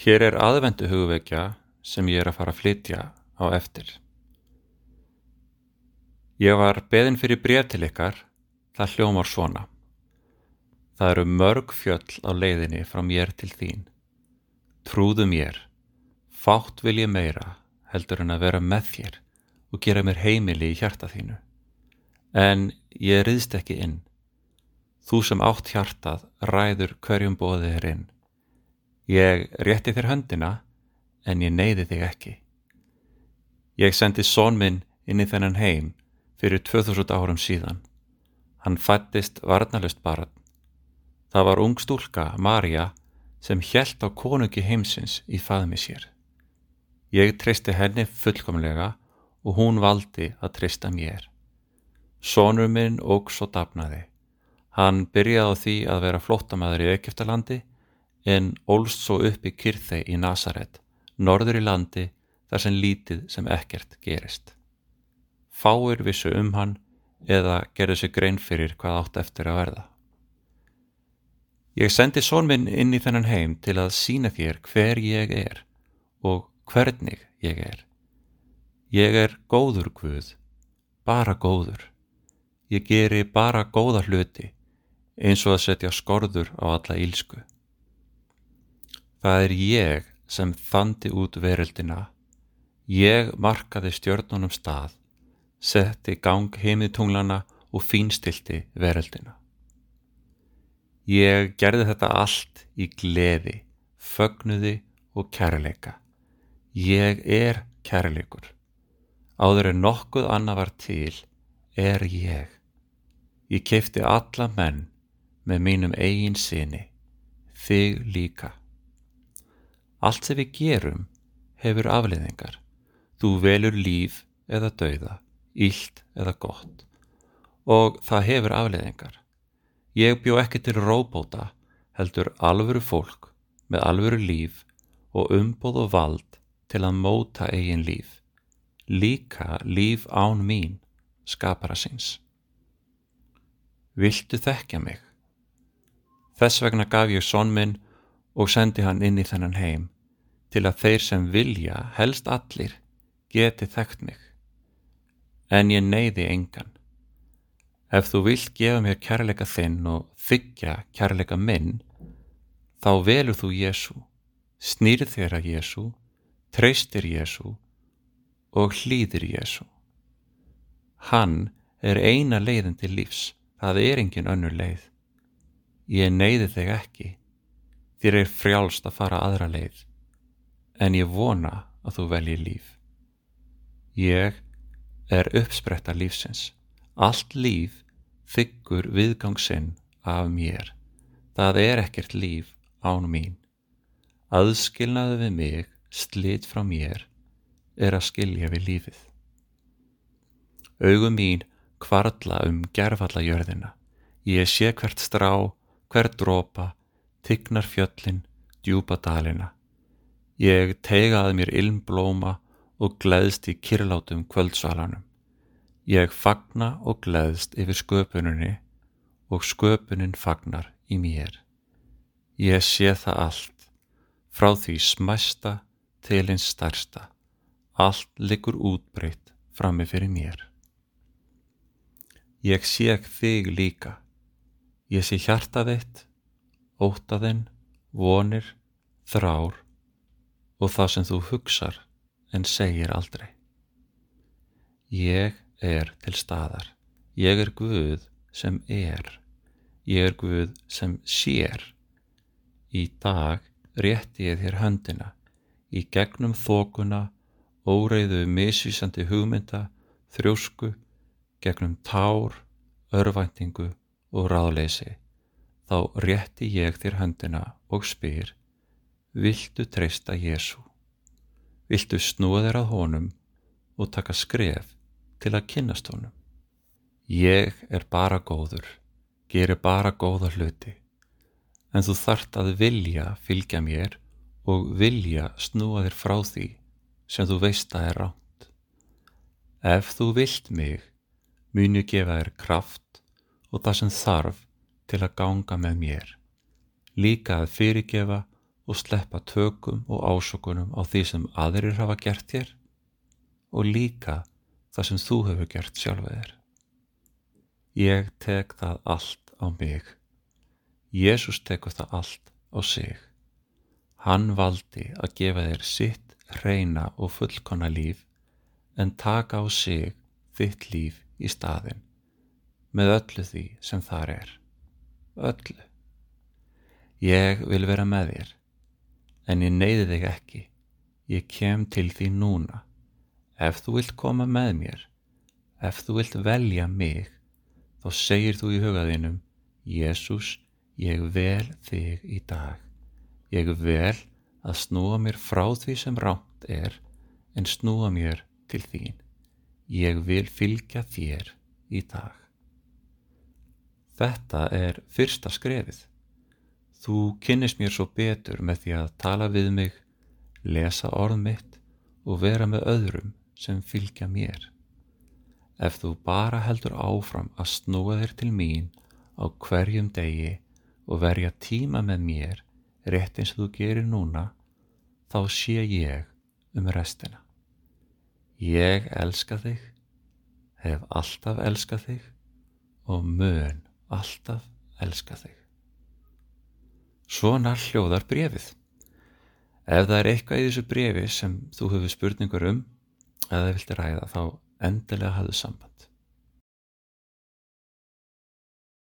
Hér er aðvendu hugvekja sem ég er að fara að flytja á eftir. Ég var beðin fyrir bref til ykkar, það hljómar svona. Það eru mörg fjöll á leiðinni frá mér til þín. Trúðu mér, fátt vil ég meira heldur en að vera með þér og gera mér heimili í hjarta þínu. En ég riðst ekki inn. Þú sem átt hjartað ræður hverjum bóðið er inn. Ég rétti þér höndina en ég neyði þig ekki. Ég sendi són minn inn í þennan heim fyrir 2000 árum síðan. Hann fættist varnalust barn. Það var ung stúlka, Marja, sem hjælt á konungi heimsins í faðmi sér. Ég tristi henni fullkomlega og hún valdi að trista mér. Sónur minn ógs og dafnaði. Hann byrjaði á því að vera flótamaður í Egyptalandi en ólst svo upp í Kyrþei í Nazaret, norður í landi þar sem lítið sem ekkert gerist. Fáir vissu um hann eða gerðu sig grein fyrir hvað átt eftir að verða. Ég sendi són minn inn í þennan heim til að sína þér hver ég er og hvernig ég er. Ég er góður Guð, bara góður. Ég geri bara góða hluti eins og að setja skorður á alla ílsku. Það er ég sem þandi út veröldina. Ég markaði stjörnunum stað, setti gang heimiðtunglana og fínstilti veröldina. Ég gerði þetta allt í gleði, fögnuði og kærleika. Ég er kærleikur. Áður en nokkuð annað var til, er ég. Ég keipti alla menn með mínum eigin sinni, þig líka. Allt sem við gerum hefur afleiðingar. Þú velur líf eða dauða, ílt eða gott og það hefur afleiðingar. Ég bjó ekki til róbóta heldur alvöru fólk með alvöru líf og umbóð og vald til að móta eigin líf. Líka líf án mín skapara síns. Viltu þekkja mig? Þess vegna gaf ég són minn og sendi hann inn í þennan heim til að þeir sem vilja, helst allir, geti þekkt mig. En ég neyði engan. Ef þú vilt gefa mér kærleika þinn og þykja kærleika minn, þá velur þú Jésu, snýrð þér að Jésu, treystir Jésu og hlýðir Jésu. Hann er eina leiðin til lífs, það er engin önnur leið. Ég neyði þig ekki, þér er frjálst að fara aðra leið, en ég vona að þú velji líf. Ég er uppspretta lífsins, allt líf þykkur viðgangsinn af mér, það er ekkert líf án mín. Aðskilnaðu við mig, slit frá mér, er að skilja við lífið. Augum mín kvarla um gerfalla jörðina, ég sé hvert strá, hver dropa, tignar fjöllin, djúpa dalina. Ég tegaði mér ilmblóma og gleðst í kirlátum kvöldsvalanum. Ég fagna og gleðst yfir sköpuninni og sköpunin fagnar í mér. Ég sé það allt, frá því smæsta til eins starsta, allt liggur útbreytt frammi fyrir mér. Ég sé þig líka, Ég sé hjarta þitt, ótaðinn, vonir, þrár og það sem þú hugsar en segir aldrei. Ég er til staðar. Ég er Guð sem er. Ég er Guð sem sér. Í dag rétti ég þér höndina í gegnum þókuna, óreiðu misvísandi hugmynda, þrjósku, gegnum tár, örvæntingu og ráðleysi, þá rétti ég þér höndina og spyr, viltu treysta Jésu? Viltu snúa þér að honum og taka skref til að kynnast honum? Ég er bara góður, gerir bara góða hluti, en þú þart að vilja fylgja mér og vilja snúa þér frá því sem þú veist að er ránt. Ef þú vilt mig, muni gefa þér kraft og það sem þarf til að ganga með mér, líka að fyrirgefa og sleppa tökum og ásökunum á því sem aðrir hafa gert þér og líka það sem þú hefur gert sjálfa þér. Ég tek það allt á mig. Jésús tekur það allt á sig. Hann valdi að gefa þér sitt reyna og fullkonna líf en taka á sig þitt líf í staðin með öllu því sem þar er. Öllu. Ég vil vera með þér en ég neyði þig ekki. Ég kem til því núna. Ef þú vilt koma með mér, ef þú vilt velja mig, þá segir þú í hugaðinum, Jésús, ég vel þig í dag. Ég vel að snúa mér frá því sem rátt er, en snúa mér til þín. Ég vil fylgja þér í dag. Þetta er fyrsta skrefið. Þú kynnist mér svo betur með því að tala við mig, lesa orð mitt og vera með öðrum sem fylgja mér. Ef þú bara heldur áfram að snúa þér til mín á hverjum degi og verja tíma með mér rétt eins og þú gerir núna, þá sé ég um restina. Ég elska þig, hef alltaf elskað þig og mun alltaf elska þig. Svona hljóðar brefið. Ef það er eitthvað í þessu brefi sem þú hefur spurningur um eða vilti ræða þá endilega hafðu samband.